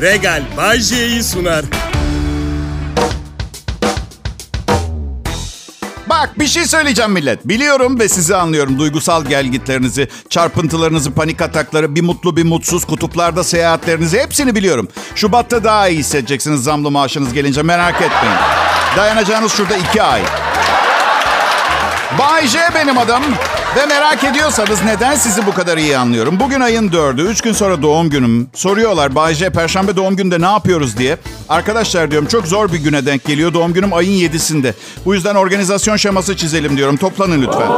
Regal Bay J'yi sunar. Bak bir şey söyleyeceğim millet. Biliyorum ve sizi anlıyorum. Duygusal gelgitlerinizi, çarpıntılarınızı, panik atakları, bir mutlu bir mutsuz, kutuplarda seyahatlerinizi hepsini biliyorum. Şubat'ta daha iyi hissedeceksiniz zamlı maaşınız gelince merak etmeyin. Dayanacağınız şurada iki ay. Bay J benim adım. Ve merak ediyorsanız neden sizi bu kadar iyi anlıyorum. Bugün ayın dördü, üç gün sonra doğum günüm. Soruyorlar Bay J, Perşembe doğum günde ne yapıyoruz diye. Arkadaşlar diyorum çok zor bir güne denk geliyor. Doğum günüm ayın yedisinde. Bu yüzden organizasyon şeması çizelim diyorum. Toplanın lütfen.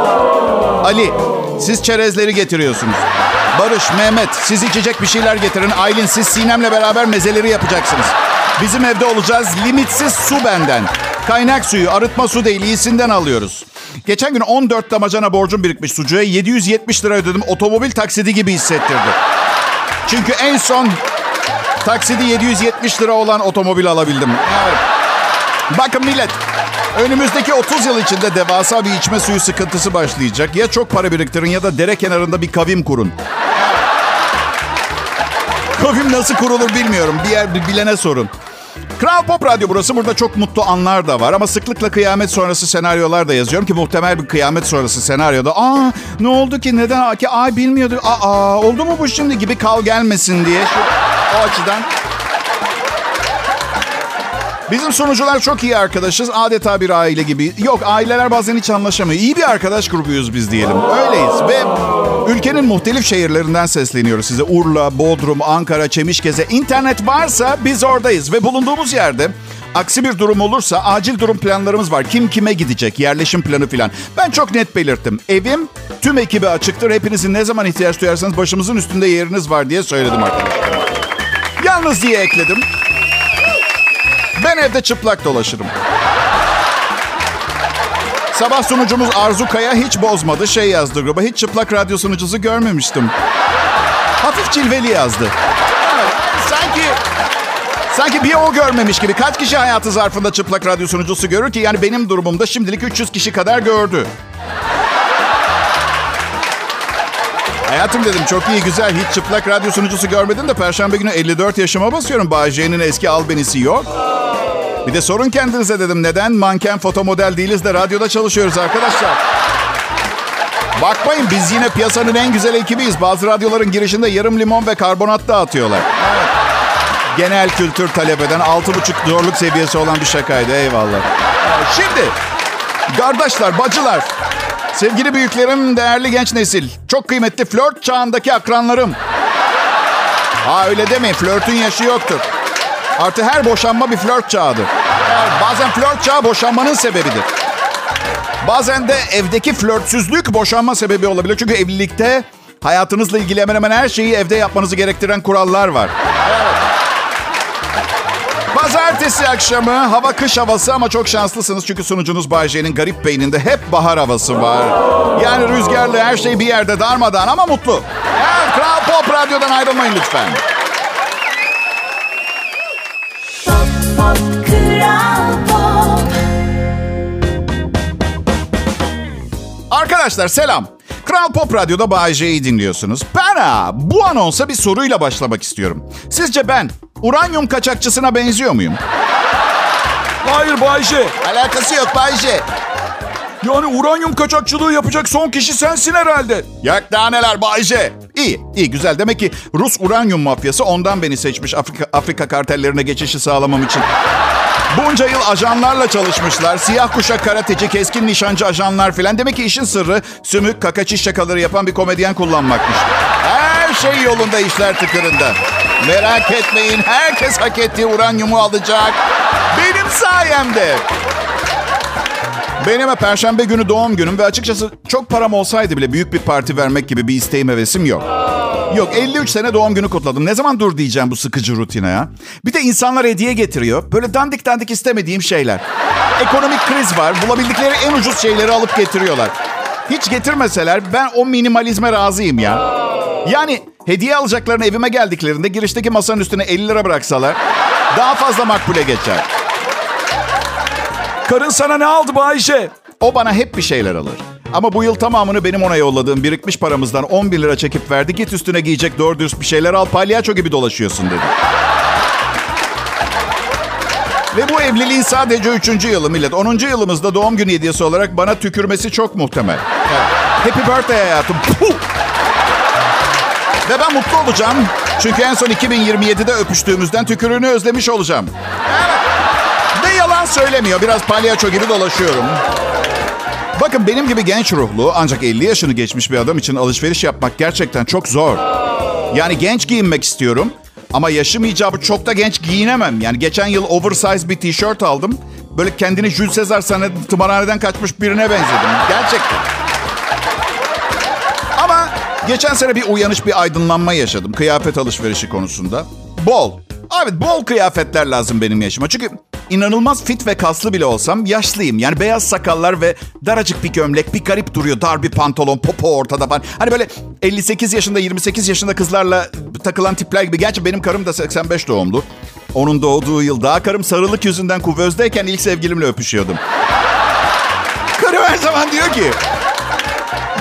Ali, siz çerezleri getiriyorsunuz. Barış, Mehmet, siz içecek bir şeyler getirin. Aylin, siz Sinem'le beraber mezeleri yapacaksınız. Bizim evde olacağız. Limitsiz su benden. Kaynak suyu, arıtma su değil, iyisinden alıyoruz. Geçen gün 14 damacana borcum birikmiş sucuğa. 770 lira ödedim. Otomobil taksidi gibi hissettirdi. Çünkü en son taksidi 770 lira olan otomobil alabildim. Evet. Bakın millet, önümüzdeki 30 yıl içinde devasa bir içme suyu sıkıntısı başlayacak. Ya çok para biriktirin ya da dere kenarında bir kavim kurun. Kavim nasıl kurulur bilmiyorum. Bir yer bir bilene sorun. Kral Pop Radyo burası. Burada çok mutlu anlar da var. Ama sıklıkla kıyamet sonrası senaryolar da yazıyorum ki muhtemel bir kıyamet sonrası senaryoda. Aa ne oldu ki neden ki ay bilmiyordu. Aa oldu mu bu şimdi gibi kal gelmesin diye. Şu, o açıdan. Bizim sunucular çok iyi arkadaşız. Adeta bir aile gibi. Yok aileler bazen hiç anlaşamıyor. İyi bir arkadaş grubuyuz biz diyelim. Öyleyiz ve ülkenin muhtelif şehirlerinden sesleniyoruz size. Urla, Bodrum, Ankara, Çemişkeze. İnternet varsa biz oradayız ve bulunduğumuz yerde aksi bir durum olursa acil durum planlarımız var. Kim kime gidecek, yerleşim planı falan. Ben çok net belirttim. Evim tüm ekibe açıktır. Hepinizin ne zaman ihtiyaç duyarsanız başımızın üstünde yeriniz var diye söyledim arkadaşlar. Yalnız diye ekledim. Ben evde çıplak dolaşırım. Sabah sunucumuz Arzu Kaya hiç bozmadı. Şey yazdı gruba. Hiç çıplak radyo sunucusu görmemiştim. Hafif cilveli yazdı. Sanki sanki bir o görmemiş gibi. Kaç kişi hayatı zarfında çıplak radyo sunucusu görür ki? Yani benim durumumda şimdilik 300 kişi kadar gördü. Hayatım dedim çok iyi güzel hiç çıplak radyo sunucusu görmedim de Perşembe günü 54 yaşıma basıyorum. Bağcay'ın eski albenisi yok. Bir de sorun kendinize dedim. Neden manken foto model değiliz de radyoda çalışıyoruz arkadaşlar? Bakmayın biz yine piyasanın en güzel ekibiyiz. Bazı radyoların girişinde yarım limon ve karbonat dağıtıyorlar. Evet. Genel kültür talep eden 6,5 zorluk seviyesi olan bir şakaydı. Eyvallah. Şimdi kardeşler, bacılar, sevgili büyüklerim, değerli genç nesil, çok kıymetli flört çağındaki akranlarım. Ha öyle demeyin, flörtün yaşı yoktur. Artı her boşanma bir flört çağıdır. Bazen flört çağı boşanmanın sebebidir. Bazen de evdeki flörtsüzlük boşanma sebebi olabilir. Çünkü evlilikte hayatınızla ilgili hemen hemen her şeyi evde yapmanızı gerektiren kurallar var. Pazartesi akşamı hava kış havası ama çok şanslısınız çünkü sunucunuz Bay J'nin garip beyninde hep bahar havası var. Yani rüzgarlı her şey bir yerde darmadan ama mutlu. Evet, Kral Pop Radyo'dan ayrılmayın lütfen. Arkadaşlar selam. Kral Pop Radyo'da Bay J'yi dinliyorsunuz. Ben ha, bu anonsa bir soruyla başlamak istiyorum. Sizce ben uranyum kaçakçısına benziyor muyum? Hayır Bay J. Alakası yok Bay J. Yani uranyum kaçakçılığı yapacak son kişi sensin herhalde. Yak daha neler Bay J. İyi, iyi güzel. Demek ki Rus uranyum mafyası ondan beni seçmiş Afrika, Afrika kartellerine geçişi sağlamam için. Bunca yıl ajanlarla çalışmışlar. Siyah kuşak karateci, keskin nişancı ajanlar filan. Demek ki işin sırrı sümük, kakaçiş şakaları yapan bir komedyen kullanmakmış. Her şey yolunda işler tıkırında. Merak etmeyin herkes hak ettiği uranyumu alacak. Benim sayemde. Benim perşembe günü doğum günüm ve açıkçası çok param olsaydı bile büyük bir parti vermek gibi bir isteğim hevesim yok. Yok 53 sene doğum günü kutladım. Ne zaman dur diyeceğim bu sıkıcı rutine ya. Bir de insanlar hediye getiriyor. Böyle dandik dandik istemediğim şeyler. Ekonomik kriz var. Bulabildikleri en ucuz şeyleri alıp getiriyorlar. Hiç getirmeseler ben o minimalizme razıyım ya. Yani hediye alacaklarını evime geldiklerinde girişteki masanın üstüne 50 lira bıraksalar daha fazla makbule geçer. Karın sana ne aldı Bayşe? O bana hep bir şeyler alır. Ama bu yıl tamamını benim ona yolladığım birikmiş paramızdan 10 bin lira çekip verdi. Git üstüne giyecek doğru dürüst bir şeyler al palyaço gibi dolaşıyorsun dedi. Ve bu evliliğin sadece üçüncü yılı millet. Onuncu yılımızda doğum günü hediyesi olarak bana tükürmesi çok muhtemel. Evet. Happy birthday hayatım. Puh! Ve ben mutlu olacağım. Çünkü en son 2027'de öpüştüğümüzden tükürüğünü özlemiş olacağım. Evet. Yalan söylemiyor. Biraz palyaço gibi dolaşıyorum. Bakın benim gibi genç ruhlu ancak 50 yaşını geçmiş bir adam için alışveriş yapmak gerçekten çok zor. Yani genç giyinmek istiyorum ama yaşım icabı çok da genç giyinemem. Yani geçen yıl oversize bir tişört aldım. Böyle kendini Jules Caesar sahne tımarhaneden kaçmış birine benzedim. Gerçekten. Ama geçen sene bir uyanış, bir aydınlanma yaşadım kıyafet alışverişi konusunda. Bol. Evet bol kıyafetler lazım benim yaşıma. Çünkü inanılmaz fit ve kaslı bile olsam yaşlıyım. Yani beyaz sakallar ve daracık bir gömlek, bir garip duruyor. Dar bir pantolon, popo ortada falan. Hani böyle 58 yaşında, 28 yaşında kızlarla takılan tipler gibi. Gerçi benim karım da 85 doğumlu. Onun doğduğu yıl daha karım sarılık yüzünden kuvözdeyken ilk sevgilimle öpüşüyordum. Karım her zaman diyor ki...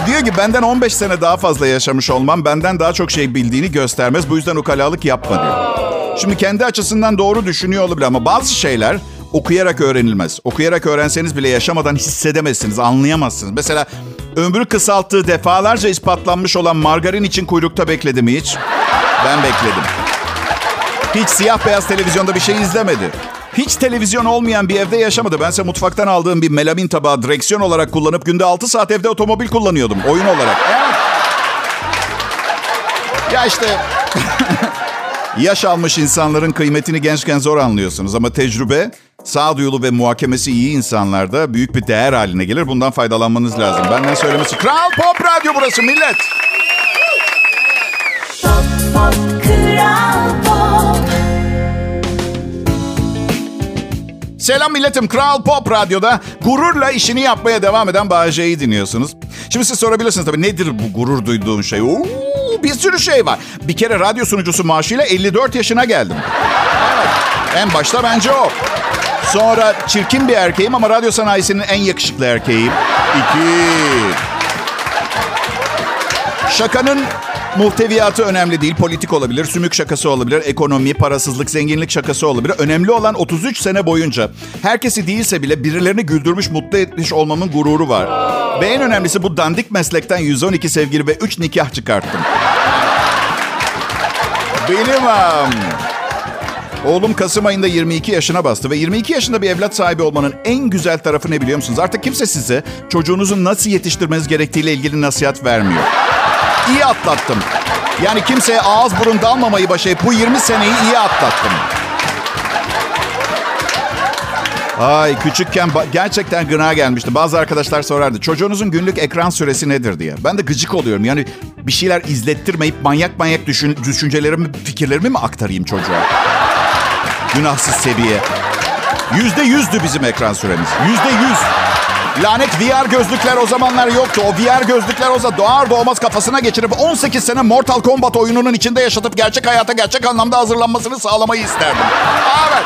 Diyor ki benden 15 sene daha fazla yaşamış olmam benden daha çok şey bildiğini göstermez. Bu yüzden ukalalık yapma diyor. Şimdi kendi açısından doğru düşünüyor olabilir ama bazı şeyler okuyarak öğrenilmez. Okuyarak öğrenseniz bile yaşamadan hissedemezsiniz, anlayamazsınız. Mesela ömrü kısalttığı defalarca ispatlanmış olan margarin için kuyrukta bekledim hiç. Ben bekledim. Hiç siyah beyaz televizyonda bir şey izlemedi. Hiç televizyon olmayan bir evde yaşamadı. Bense mutfaktan aldığım bir melamin tabağı direksiyon olarak kullanıp günde 6 saat evde otomobil kullanıyordum. Oyun olarak. Ya işte yaş almış insanların kıymetini gençken zor anlıyorsunuz. Ama tecrübe, sağduyulu ve muhakemesi iyi insanlarda büyük bir değer haline gelir. Bundan faydalanmanız lazım. Benden söylemesi. Kral Pop Radyo burası millet. Pop, pop, Kral Pop. Selam milletim. Kral Pop Radyo'da gururla işini yapmaya devam eden Bağcay'ı dinliyorsunuz. Şimdi siz sorabilirsiniz tabii nedir bu gurur duyduğun şey? Oo, bir sürü şey var. Bir kere radyo sunucusu maaşıyla 54 yaşına geldim. Evet. En başta bence o. Sonra çirkin bir erkeğim ama radyo sanayisinin en yakışıklı erkeğiyim. İki. Şakanın muhteviyatı önemli değil. Politik olabilir, sümük şakası olabilir, ekonomi, parasızlık, zenginlik şakası olabilir. Önemli olan 33 sene boyunca herkesi değilse bile birilerini güldürmüş, mutlu etmiş olmamın gururu var. Ve en önemlisi bu dandik meslekten 112 sevgili ve 3 nikah çıkarttım. Am. Oğlum Kasım ayında 22 yaşına bastı ve 22 yaşında bir evlat sahibi olmanın en güzel tarafı ne biliyor musunuz? Artık kimse size çocuğunuzu nasıl yetiştirmeniz gerektiğiyle ilgili nasihat vermiyor. İyi atlattım. Yani kimseye ağız burun dalmamayı başarıp bu 20 seneyi iyi atlattım. Ay küçükken gerçekten gına gelmişti. Bazı arkadaşlar sorardı. Çocuğunuzun günlük ekran süresi nedir diye. Ben de gıcık oluyorum. Yani bir şeyler izlettirmeyip manyak manyak düşün, düşüncelerimi, fikirlerimi mi aktarayım çocuğa? Günahsız seviye. Yüzde yüzdü bizim ekran süremiz. Yüzde yüz. Lanet VR gözlükler o zamanlar yoktu. O VR gözlükler o zaman doğar doğmaz kafasına geçirip 18 sene Mortal Kombat oyununun içinde yaşatıp gerçek hayata gerçek anlamda hazırlanmasını sağlamayı isterdim. Evet.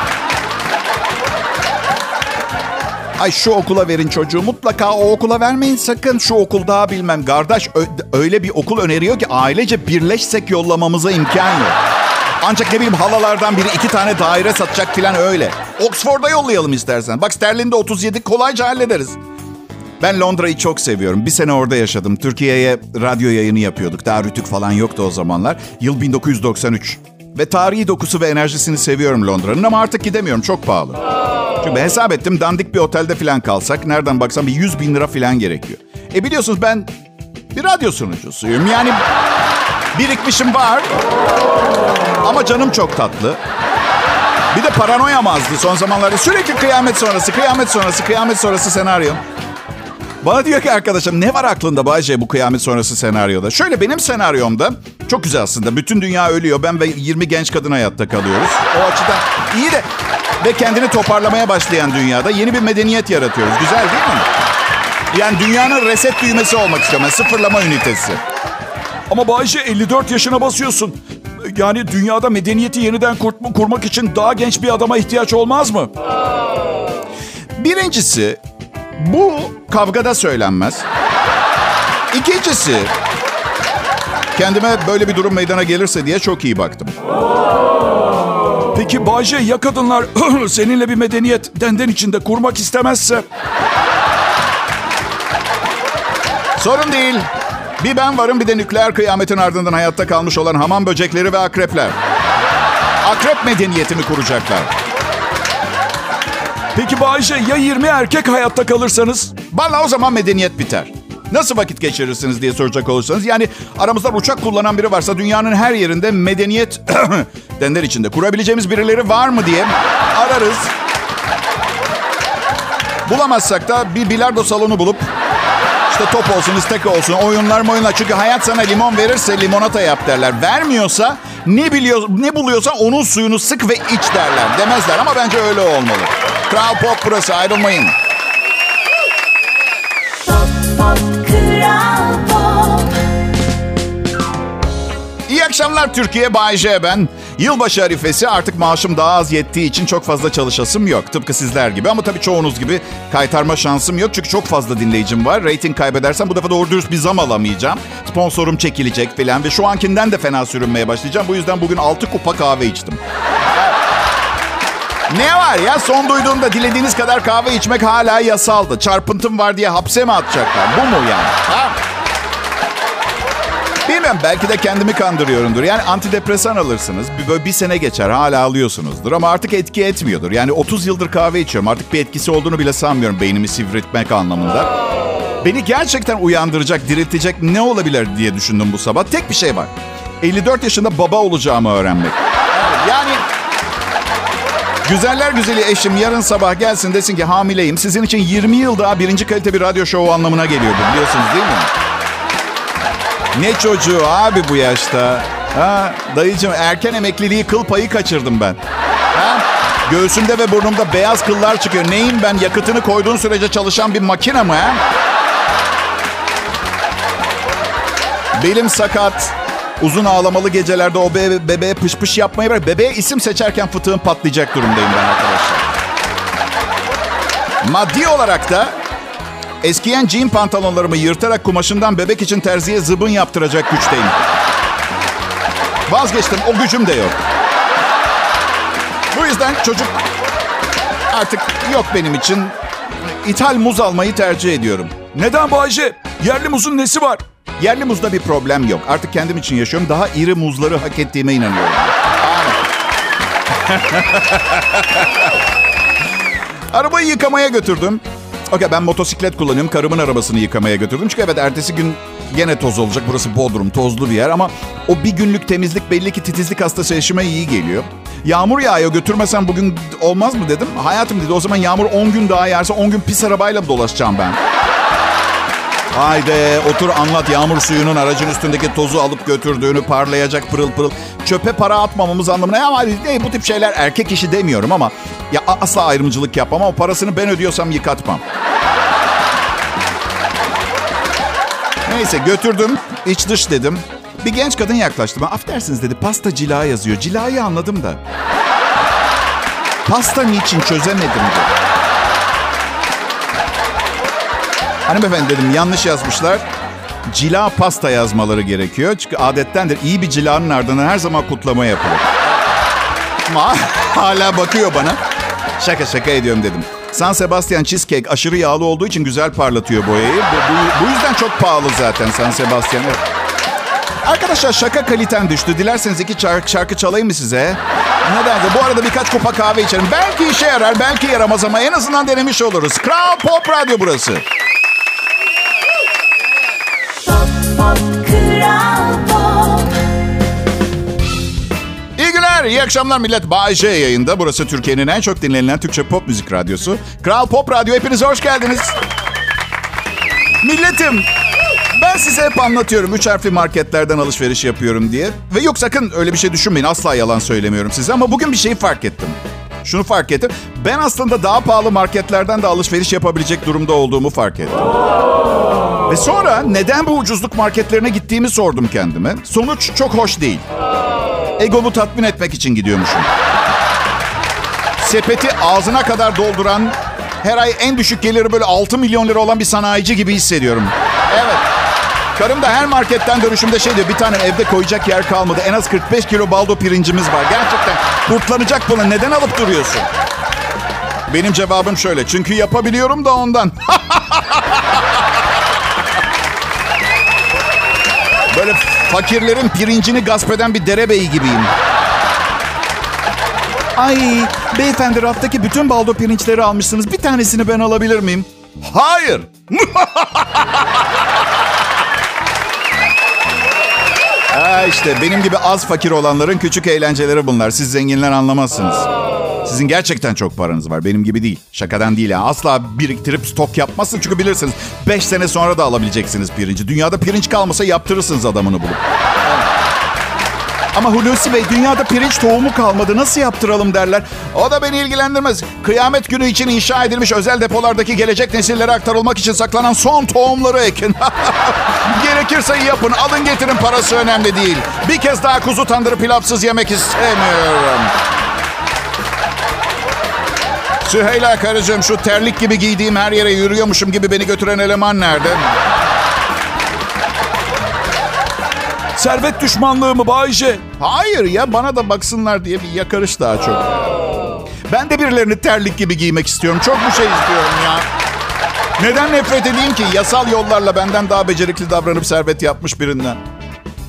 Ay şu okula verin çocuğu. Mutlaka o okula vermeyin sakın. Şu okul daha bilmem. Kardeş öyle bir okul öneriyor ki ailece birleşsek yollamamıza imkan yok. Ancak ne bileyim halalardan biri iki tane daire satacak filan öyle. Oxford'a yollayalım istersen. Bak sterlinde 37 kolayca hallederiz. Ben Londra'yı çok seviyorum. Bir sene orada yaşadım. Türkiye'ye radyo yayını yapıyorduk. Daha rütük falan yoktu o zamanlar. Yıl 1993. Ve tarihi dokusu ve enerjisini seviyorum Londra'nın ama artık gidemiyorum. Çok pahalı. Çünkü hesap ettim dandik bir otelde falan kalsak nereden baksam bir 100 bin lira falan gerekiyor. E biliyorsunuz ben bir radyo sunucusuyum. Yani birikmişim var. Ama canım çok tatlı. Bir de paranoyam azdı son zamanlarda. Sürekli kıyamet sonrası, kıyamet sonrası, kıyamet sonrası senaryo. Bana diyor ki arkadaşım ne var aklında Bayce bu kıyamet sonrası senaryoda? Şöyle benim senaryomda çok güzel aslında. Bütün dünya ölüyor. Ben ve 20 genç kadın hayatta kalıyoruz. O açıdan iyi de ve kendini toparlamaya başlayan dünyada yeni bir medeniyet yaratıyoruz. Güzel değil mi? Yani dünyanın reset düğmesi olmak istiyorum. Yani sıfırlama ünitesi. Ama Bayce 54 yaşına basıyorsun. Yani dünyada medeniyeti yeniden kur- kurmak için daha genç bir adama ihtiyaç olmaz mı? Birincisi bu kavgada söylenmez. İkincisi kendime böyle bir durum meydana gelirse diye çok iyi baktım. Peki Bayce ya kadınlar seninle bir medeniyet denden içinde kurmak istemezse? Sorun değil. Bir ben varım bir de nükleer kıyametin ardından hayatta kalmış olan hamam böcekleri ve akrepler. Akrep medeniyetimi kuracaklar. Peki Bayce ya 20 erkek hayatta kalırsanız? Valla o zaman medeniyet biter. Nasıl vakit geçirirsiniz diye soracak olursanız. Yani aramızda uçak kullanan biri varsa dünyanın her yerinde medeniyet denler içinde kurabileceğimiz birileri var mı diye ararız. Bulamazsak da bir bilardo salonu bulup işte top olsun, istek olsun, oyunlar oyunlar. Çünkü hayat sana limon verirse limonata yap derler. Vermiyorsa ne biliyor, ne buluyorsa onun suyunu sık ve iç derler. Demezler ama bence öyle olmalı. Kral Pop burası ayrılmayın. Pop pop kral pop. İyi akşamlar Türkiye, Bay J ben. Yılbaşı arifesi artık maaşım daha az yettiği için çok fazla çalışasım yok. Tıpkı sizler gibi ama tabii çoğunuz gibi kaytarma şansım yok. Çünkü çok fazla dinleyicim var. Rating kaybedersem bu defa doğru dürüst bir zam alamayacağım. Sponsorum çekilecek filan ve şu ankinden de fena sürünmeye başlayacağım. Bu yüzden bugün 6 kupa kahve içtim. Ne var ya son duyduğumda dilediğiniz kadar kahve içmek hala yasaldı. Çarpıntım var diye hapse mi atacaklar? Bu mu yani? Ha? Bilmem belki de kendimi kandırıyorumdur. Yani antidepresan alırsınız. Bir, böyle bir sene geçer hala alıyorsunuzdur. Ama artık etki etmiyordur. Yani 30 yıldır kahve içiyorum. Artık bir etkisi olduğunu bile sanmıyorum beynimi sivriltmek anlamında. Beni gerçekten uyandıracak, diriltecek ne olabilir diye düşündüm bu sabah. Tek bir şey var. 54 yaşında baba olacağımı öğrenmek. Yani Güzeller güzeli eşim yarın sabah gelsin desin ki hamileyim. Sizin için 20 yıl daha birinci kalite bir radyo şovu anlamına geliyor biliyorsunuz değil mi? Ne çocuğu abi bu yaşta? Ha, dayıcım erken emekliliği kıl payı kaçırdım ben. Ha? Göğsümde ve burnumda beyaz kıllar çıkıyor. Neyim ben yakıtını koyduğun sürece çalışan bir makine mi ha? Belim sakat. Uzun ağlamalı gecelerde o bebe- bebeğe pış pış yapmayı bırak. Bebeğe isim seçerken fıtığım patlayacak durumdayım ben arkadaşlar. Maddi olarak da eskiyen jean pantolonlarımı yırtarak kumaşından bebek için terziye zıbın yaptıracak güçteyim. Vazgeçtim. O gücüm de yok. Bu yüzden çocuk artık yok benim için. İthal muz almayı tercih ediyorum. Neden Bayce? Yerli muzun nesi var? Yerli muzda bir problem yok. Artık kendim için yaşıyorum. Daha iri muzları hak ettiğime inanıyorum. Arabayı yıkamaya götürdüm. Okey ben motosiklet kullanıyorum. Karımın arabasını yıkamaya götürdüm. Çünkü evet ertesi gün gene toz olacak. Burası Bodrum tozlu bir yer ama o bir günlük temizlik belli ki titizlik hastası eşime iyi geliyor. Yağmur yağıyor götürmesem bugün olmaz mı dedim. Hayatım dedi o zaman yağmur 10 gün daha yağarsa 10 gün pis arabayla dolaşacağım ben. Haydi otur anlat yağmur suyunun aracın üstündeki tozu alıp götürdüğünü parlayacak pırıl pırıl. Çöpe para atmamamız anlamına ama ne, bu tip şeyler erkek işi demiyorum ama ya asla ayrımcılık yapmam ama parasını ben ödüyorsam yıkatmam. Neyse götürdüm iç dış dedim. Bir genç kadın yaklaştı. Ben affedersiniz dedi pasta cila yazıyor. Cilayı anladım da. Pasta niçin çözemedim dedi. Hanımefendi dedim yanlış yazmışlar. Cila pasta yazmaları gerekiyor. Çünkü adettendir iyi bir cilanın ardından her zaman kutlama yapılır. Ama hala bakıyor bana. Şaka şaka ediyorum dedim. San Sebastian cheesecake aşırı yağlı olduğu için güzel parlatıyor boyayı. Bu, bu- bu yüzden çok pahalı zaten San Sebastian. Arkadaşlar şaka kaliten düştü. Dilerseniz iki şarkı, şarkı çalayım mı size? Nedense bu arada birkaç kupa kahve içerim. Belki işe yarar, belki yaramaz ama en azından denemiş oluruz. Kral Pop Radyo burası. Günler, iyi akşamlar millet. Bay J yayında. Burası Türkiye'nin en çok dinlenilen Türkçe pop müzik radyosu. Kral Pop Radyo. Hepiniz hoş geldiniz. Milletim, ben size hep anlatıyorum. Üç harfli marketlerden alışveriş yapıyorum diye. Ve yok sakın öyle bir şey düşünmeyin. Asla yalan söylemiyorum size. Ama bugün bir şeyi fark ettim. Şunu fark ettim. Ben aslında daha pahalı marketlerden de alışveriş yapabilecek durumda olduğumu fark ettim. Ve sonra neden bu ucuzluk marketlerine gittiğimi sordum kendime. Sonuç çok hoş değil. Egomu tatmin etmek için gidiyormuşum. Sepeti ağzına kadar dolduran, her ay en düşük geliri böyle 6 milyon lira olan bir sanayici gibi hissediyorum. Evet. Karım da her marketten dönüşümde şey diyor. Bir tane evde koyacak yer kalmadı. En az 45 kilo baldo pirincimiz var. Gerçekten kurtlanacak bunu. Neden alıp duruyorsun? Benim cevabım şöyle. Çünkü yapabiliyorum da ondan. Böyle fakirlerin pirincini gasp eden bir derebeyi gibiyim. Ay beyefendi raftaki bütün baldo pirinçleri almışsınız. Bir tanesini ben alabilir miyim? Hayır. ha işte benim gibi az fakir olanların küçük eğlenceleri bunlar. Siz zenginler anlamazsınız. Sizin gerçekten çok paranız var. Benim gibi değil. Şakadan değil ya. Asla biriktirip stok yapmazsın. Çünkü bilirsiniz 5 sene sonra da alabileceksiniz pirinci. Dünyada pirinç kalmasa yaptırırsınız adamını bulup. Ama Hulusi Bey dünyada pirinç tohumu kalmadı nasıl yaptıralım derler. O da beni ilgilendirmez. Kıyamet günü için inşa edilmiş özel depolardaki gelecek nesillere aktarılmak için saklanan son tohumları ekin. Gerekirse yapın alın getirin parası önemli değil. Bir kez daha kuzu tandırı pilavsız yemek istemiyorum. Süheyla karıcığım şu terlik gibi giydiğim her yere yürüyormuşum gibi beni götüren eleman nerede? Servet düşmanlığı mı Bayce? Hayır ya bana da baksınlar diye bir yakarış daha çok. Ben de birilerini terlik gibi giymek istiyorum. Çok bir şey istiyorum ya. Neden nefret edeyim ki? Yasal yollarla benden daha becerikli davranıp servet yapmış birinden.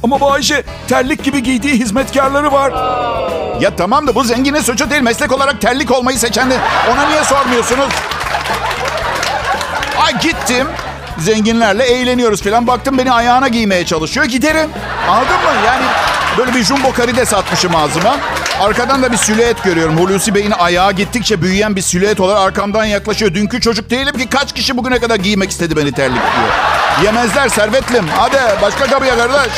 Ama Bayce terlik gibi giydiği hizmetkarları var. Ya tamam da bu zenginin suçu değil. Meslek olarak terlik olmayı seçen de ona niye sormuyorsunuz? Ay gittim. Zenginlerle eğleniyoruz falan. Baktım beni ayağına giymeye çalışıyor. Giderim. Anladın mı? Yani böyle bir jumbo karides atmışım ağzıma. Arkadan da bir silüet görüyorum. Hulusi Bey'in ayağı gittikçe büyüyen bir silüet olarak arkamdan yaklaşıyor. Dünkü çocuk değilim ki kaç kişi bugüne kadar giymek istedi beni terlik diyor. Yemezler servetlim. Hadi başka kapıya kardeş.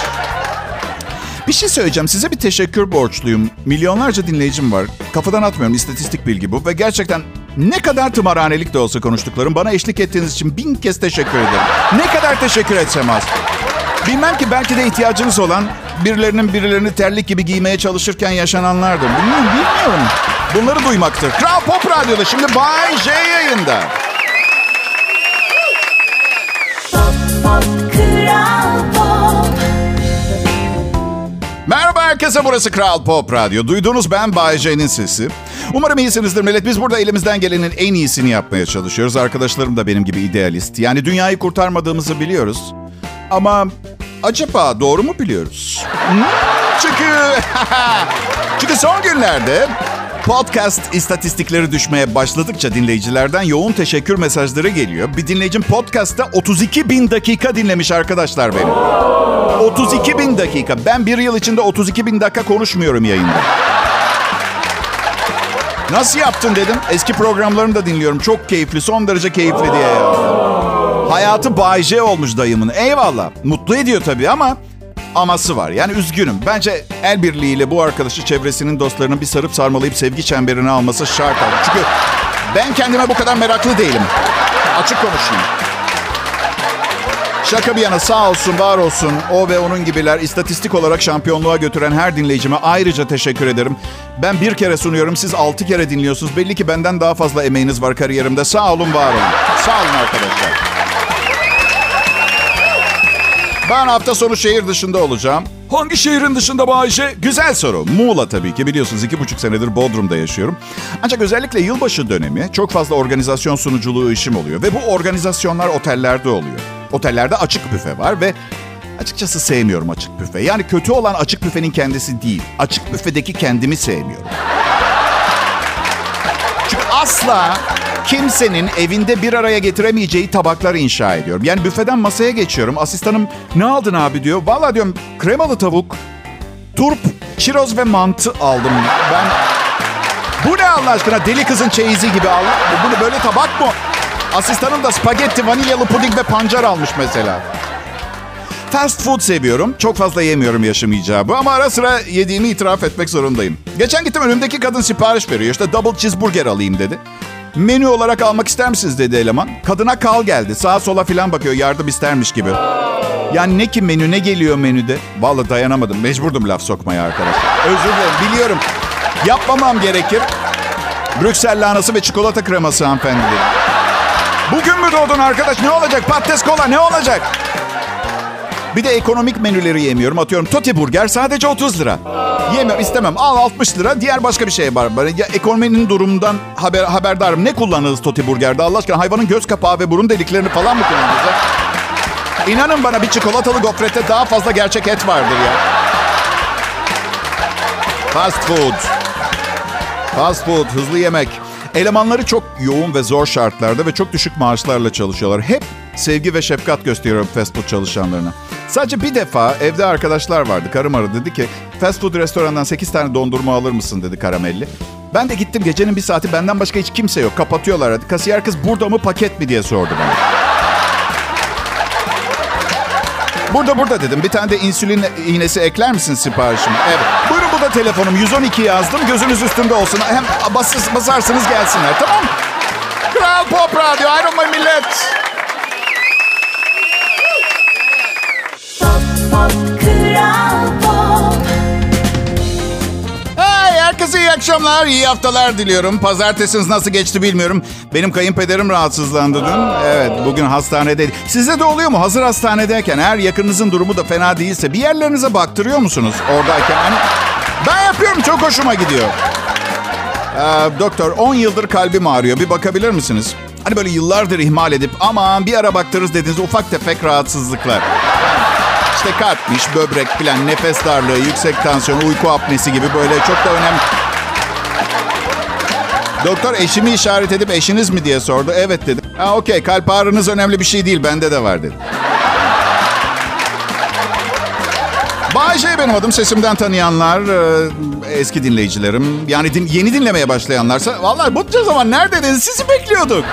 Bir şey söyleyeceğim. Size bir teşekkür borçluyum. Milyonlarca dinleyicim var. Kafadan atmıyorum. istatistik bilgi bu. Ve gerçekten ne kadar tımarhanelik de olsa konuştuklarım. Bana eşlik ettiğiniz için bin kez teşekkür ederim. Ne kadar teşekkür etsem az. Bilmem ki belki de ihtiyacınız olan birilerinin birilerini terlik gibi giymeye çalışırken yaşananlardır. Bilmiyorum, bilmiyorum. Bunları duymaktır. Kral Pop Radyo'da şimdi Bay J yayında. Pop Pop Kral herkese burası Kral Pop Radyo. Duyduğunuz ben Bay J'nin sesi. Umarım iyisinizdir millet. Biz burada elimizden gelenin en iyisini yapmaya çalışıyoruz. Arkadaşlarım da benim gibi idealist. Yani dünyayı kurtarmadığımızı biliyoruz. Ama acaba doğru mu biliyoruz? Hmm, Çünkü... Çünkü son günlerde podcast istatistikleri düşmeye başladıkça dinleyicilerden yoğun teşekkür mesajları geliyor. Bir dinleyicim podcast'ta 32 bin dakika dinlemiş arkadaşlar benim. 32 bin dakika. Ben bir yıl içinde 32 bin dakika konuşmuyorum yayında. Nasıl yaptın dedim. Eski programlarını da dinliyorum. Çok keyifli, son derece keyifli diye ya. Hayatı Bay J olmuş dayımın. Eyvallah. Mutlu ediyor tabii ama aması var. Yani üzgünüm. Bence el birliğiyle bu arkadaşı çevresinin dostlarının bir sarıp sarmalayıp sevgi çemberine alması şart. Çünkü ben kendime bu kadar meraklı değilim. Açık konuşayım. Şaka bir yana sağ olsun, var olsun. O ve onun gibiler istatistik olarak şampiyonluğa götüren her dinleyicime ayrıca teşekkür ederim. Ben bir kere sunuyorum, siz altı kere dinliyorsunuz. Belli ki benden daha fazla emeğiniz var kariyerimde. Sağ olun, var olun. Sağ olun arkadaşlar. Ben hafta sonu şehir dışında olacağım. Hangi şehrin dışında Bayce? Güzel soru. Muğla tabii ki biliyorsunuz iki buçuk senedir Bodrum'da yaşıyorum. Ancak özellikle yılbaşı dönemi çok fazla organizasyon sunuculuğu işim oluyor. Ve bu organizasyonlar otellerde oluyor. Otellerde açık büfe var ve açıkçası sevmiyorum açık büfe. Yani kötü olan açık büfenin kendisi değil. Açık büfedeki kendimi sevmiyorum. Çünkü asla kimsenin evinde bir araya getiremeyeceği tabaklar inşa ediyorum. Yani büfeden masaya geçiyorum. Asistanım ne aldın abi diyor. Vallahi diyorum kremalı tavuk, turp, çiroz ve mantı aldım. Ben bu ne Allah aşkına deli kızın çeyizi gibi al. Bunu böyle tabak mı? Asistanım da spagetti, vanilyalı puding ve pancar almış mesela. Fast food seviyorum. Çok fazla yemiyorum yaşım icabı ama ara sıra yediğimi itiraf etmek zorundayım. Geçen gittim önümdeki kadın sipariş veriyor. İşte double cheeseburger alayım dedi. Menü olarak almak ister misiniz dedi eleman. Kadına kal geldi. Sağa sola filan bakıyor yardım istermiş gibi. Yani ne ki menü ne geliyor menüde? Vallahi dayanamadım. Mecburdum laf sokmaya arkadaşlar. Özür dilerim biliyorum. Yapmamam gerekir. Brüksel lahanası ve çikolata kreması hanımefendi dedi. Bugün mü doğdun arkadaş? Ne olacak? Patates kola ne olacak? Bir de ekonomik menüleri yemiyorum. Atıyorum Toti Burger sadece 30 lira. Yemiyorum istemem. Al 60 lira. Diğer başka bir şey var. Ya ekonominin durumundan haber, haberdarım. Ne kullanırız Toti Burger'de Allah aşkına? Hayvanın göz kapağı ve burun deliklerini falan mı kullanırız? İnanın bana bir çikolatalı gofrette daha fazla gerçek et vardır ya. Fast food. Fast food, hızlı yemek. Elemanları çok yoğun ve zor şartlarda ve çok düşük maaşlarla çalışıyorlar. Hep sevgi ve şefkat gösteriyorum fast food çalışanlarına. Sadece bir defa evde arkadaşlar vardı. Karım aradı dedi ki fast food restorandan 8 tane dondurma alır mısın dedi karamelli. Ben de gittim gecenin bir saati benden başka hiç kimse yok. Kapatıyorlar hadi. Kasiyer kız burada mı paket mi diye sordu bana. Burada burada dedim. Bir tane de insülin iğnesi ekler misin siparişim? Evet. Buyurun bu da telefonum. 112 yazdım. Gözünüz üstünde olsun. Hem bas, basarsınız gelsinler. Tamam? Kral Pop Radyo. Ayrılmayın millet. Pop Pop Kral herkese iyi akşamlar, iyi haftalar diliyorum. Pazartesiniz nasıl geçti bilmiyorum. Benim kayınpederim rahatsızlandı dün. Evet, bugün hastanedeydi. Sizde de oluyor mu? Hazır hastanedeyken eğer yakınınızın durumu da fena değilse bir yerlerinize baktırıyor musunuz oradayken? Hani ben yapıyorum, çok hoşuma gidiyor. Ee, doktor, 10 yıldır kalbim ağrıyor. Bir bakabilir misiniz? Hani böyle yıllardır ihmal edip aman bir ara baktırırız dediğiniz ufak tefek rahatsızlıklar. İşte kalpmiş, böbrek falan, nefes darlığı, yüksek tansiyon, uyku apnesi gibi böyle çok da önemli. Doktor eşimi işaret edip eşiniz mi diye sordu. Evet dedim. Ha okey kalp ağrınız önemli bir şey değil bende de var dedi. Bayce benim adım. Sesimden tanıyanlar, e, eski dinleyicilerim. Yani din, yeni dinlemeye başlayanlarsa... Vallahi bunca zaman neredeydiniz? Sizi bekliyorduk.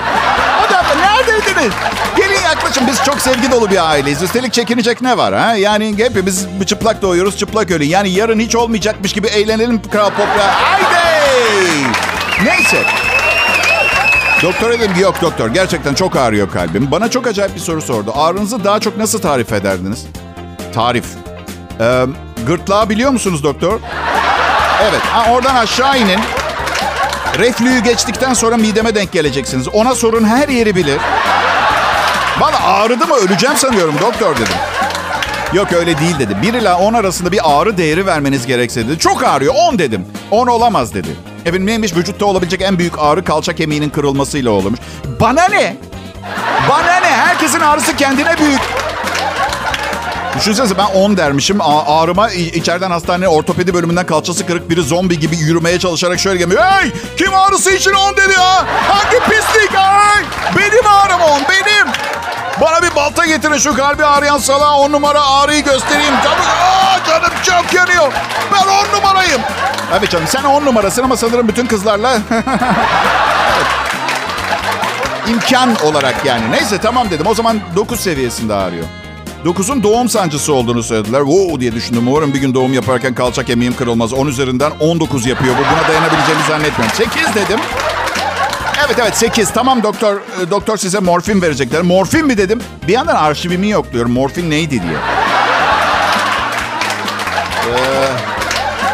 Neredeydiniz? Gelin yaklaşın. Biz çok sevgi dolu bir aileyiz. Üstelik çekinecek ne var? ha? Yani hepimiz çıplak doğuyoruz, çıplak ölün. Yani yarın hiç olmayacakmış gibi eğlenelim Kral Pop'la. Haydi! Neyse. Doktor dedim yok doktor gerçekten çok ağrıyor kalbim. Bana çok acayip bir soru sordu. Ağrınızı daha çok nasıl tarif ederdiniz? Tarif. Ee, gırtlağı biliyor musunuz doktor? Evet. Ha, oradan aşağı inin. Reflüyü geçtikten sonra mideme denk geleceksiniz. Ona sorun her yeri bilir. Bana ağrıdı mı öleceğim sanıyorum doktor dedim. Yok öyle değil dedi. 1 ila 10 arasında bir ağrı değeri vermeniz gerekse dedi. Çok ağrıyor 10 dedim. 10 olamaz dedi. Efendim neymiş vücutta olabilecek en büyük ağrı kalça kemiğinin kırılmasıyla olmuş. Bana ne? Bana ne? Herkesin ağrısı kendine büyük. Düşünsenize ben 10 dermişim. A- ağrıma içeriden hastane ortopedi bölümünden kalçası kırık biri zombi gibi yürümeye çalışarak şöyle geliyor. Hey! Kim ağrısı için 10 dedi ya? Hangi pislik? Ay! Benim ağrım 10 benim. Bana bir balta getirin şu kalbi ağrıyan salağa 10 numara ağrıyı göstereyim. Tabii. Aa, canım çok yanıyor. Ben 10 numarayım. Evet canım sen 10 numarasın ama sanırım bütün kızlarla... İmkan olarak yani. Neyse tamam dedim. O zaman 9 seviyesinde ağrıyor. 9'un doğum sancısı olduğunu söylediler. Oo diye düşündüm. Umarım bir gün doğum yaparken kalça kemiğim kırılmaz. 10 üzerinden 19 yapıyor. Bu buna dayanabileceğimi zannetmiyorum. 8 dedim. Evet evet 8. Tamam doktor e, doktor size morfin verecekler. Morfin mi dedim. Bir yandan arşivimi yokluyorum. Morfin neydi diye.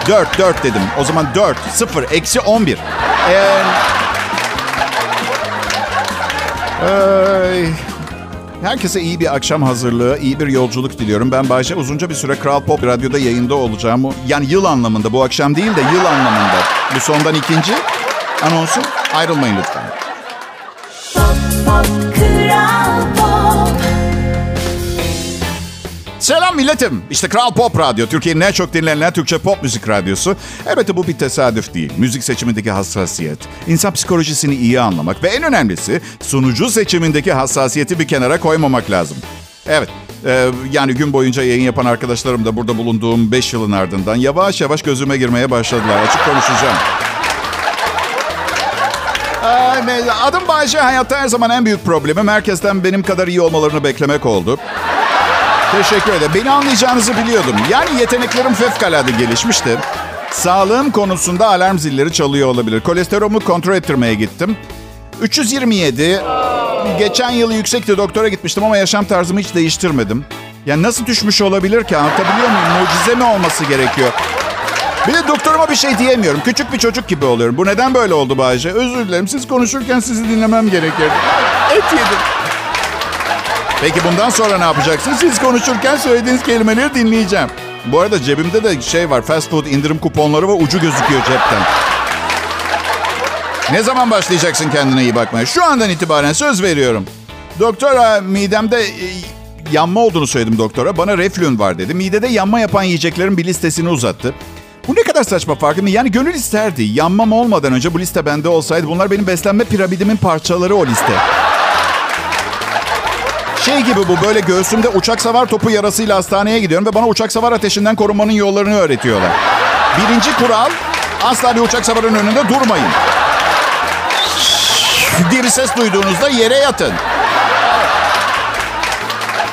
Ee, 4 4 dedim. O zaman 4 0 eksi 11. Ee, Ay. Herkese iyi bir akşam hazırlığı, iyi bir yolculuk diliyorum. Ben Bayşe uzunca bir süre Kral Pop Radyo'da yayında olacağım. Yani yıl anlamında, bu akşam değil de yıl anlamında. Bu sondan ikinci anonsu. Ayrılmayın lütfen. Pop Pop Selam milletim. İşte Kral Pop Radyo, Türkiye'nin en çok dinlenen Türkçe pop müzik radyosu. Elbette bu bir tesadüf değil. Müzik seçimindeki hassasiyet, insan psikolojisini iyi anlamak ve en önemlisi sunucu seçimindeki hassasiyeti bir kenara koymamak lazım. Evet, e, yani gün boyunca yayın yapan arkadaşlarım da burada bulunduğum 5 yılın ardından yavaş yavaş gözüme girmeye başladılar. Açık konuşacağım. Adım Bayşe. Hayatta her zaman en büyük problemim herkesten benim kadar iyi olmalarını beklemek oldu. Teşekkür ederim. Beni anlayacağınızı biliyordum. Yani yeteneklerim fevkalade gelişmişti. Sağlığım konusunda alarm zilleri çalıyor olabilir. Kolesterolümü kontrol ettirmeye gittim. 327. Geçen yıl yüksekti doktora gitmiştim ama yaşam tarzımı hiç değiştirmedim. Yani nasıl düşmüş olabilir ki? Anlatabiliyor muyum? Mucize mi olması gerekiyor? Bir de doktoruma bir şey diyemiyorum. Küçük bir çocuk gibi oluyorum. Bu neden böyle oldu Bayce? Özür dilerim. Siz konuşurken sizi dinlemem gerekirdi. Et yedim. Peki bundan sonra ne yapacaksın? Siz konuşurken söylediğiniz kelimeleri dinleyeceğim. Bu arada cebimde de şey var. Fast food indirim kuponları ve ucu gözüküyor cepten. Ne zaman başlayacaksın kendine iyi bakmaya? Şu andan itibaren söz veriyorum. Doktora midemde e, yanma olduğunu söyledim doktora. Bana reflün var dedi. Midede yanma yapan yiyeceklerin bir listesini uzattı. Bu ne kadar saçma farkı mı? Yani gönül isterdi. Yanmam olmadan önce bu liste bende olsaydı bunlar benim beslenme piramidimin parçaları o liste. Şey gibi bu böyle göğsümde uçak savar topu yarasıyla hastaneye gidiyorum ve bana uçak savar ateşinden korunmanın yollarını öğretiyorlar. Birinci kural asla bir uçak savarın önünde durmayın. bir ses duyduğunuzda yere yatın.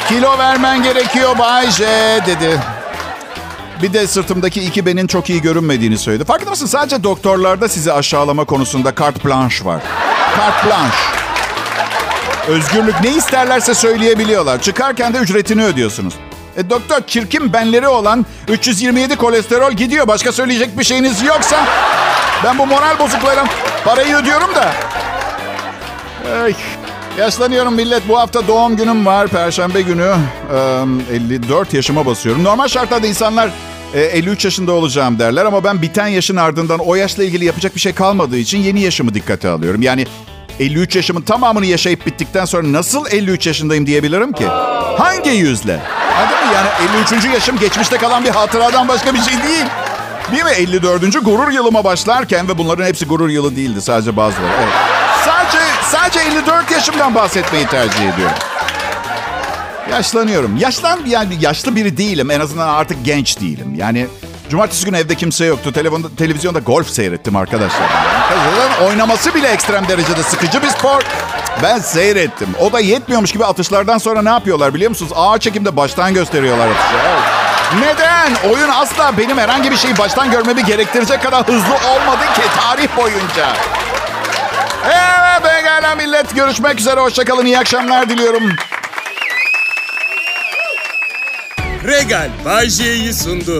Kilo vermen gerekiyor Bay J dedi. Bir de sırtımdaki iki benin çok iyi görünmediğini söyledi. Farkında mısın? Sadece doktorlarda sizi aşağılama konusunda carte blanche var. Carte blanche. Özgürlük ne isterlerse söyleyebiliyorlar. Çıkarken de ücretini ödüyorsunuz. E doktor çirkin benleri olan 327 kolesterol gidiyor. Başka söyleyecek bir şeyiniz yoksa ben bu moral bozuklara parayı ödüyorum da. Ay. Yaşlanıyorum millet. Bu hafta doğum günüm var. Perşembe günü. Ee, 54 yaşıma basıyorum. Normal şartlarda insanlar e, 53 yaşında olacağım derler. Ama ben biten yaşın ardından o yaşla ilgili yapacak bir şey kalmadığı için yeni yaşımı dikkate alıyorum. Yani 53 yaşımın tamamını yaşayıp bittikten sonra nasıl 53 yaşındayım diyebilirim ki? Hangi yüzle? Anladın mı? Yani 53. yaşım geçmişte kalan bir hatıradan başka bir şey değil. Değil mi? 54. gurur yılıma başlarken ve bunların hepsi gurur yılı değildi. Sadece bazıları. Evet. Sadece, sadece 54 yaşımdan bahsetmeyi tercih ediyorum. Yaşlanıyorum. Yaşlan yani yaşlı biri değilim. En azından artık genç değilim. Yani cumartesi günü evde kimse yoktu. Telefonda, televizyonda golf seyrettim arkadaşlar. Kızların oynaması bile ekstrem derecede sıkıcı bir spor. Ben seyrettim. O da yetmiyormuş gibi atışlardan sonra ne yapıyorlar biliyor musunuz? Ağır çekimde baştan gösteriyorlar atışı. Neden? Oyun asla benim herhangi bir şeyi baştan görmemi gerektirecek kadar hızlı olmadı ki tarih boyunca. Evet pekala millet. Görüşmek üzere. Hoşçakalın. İyi akşamlar diliyorum. Regal Bay J'yi sundu.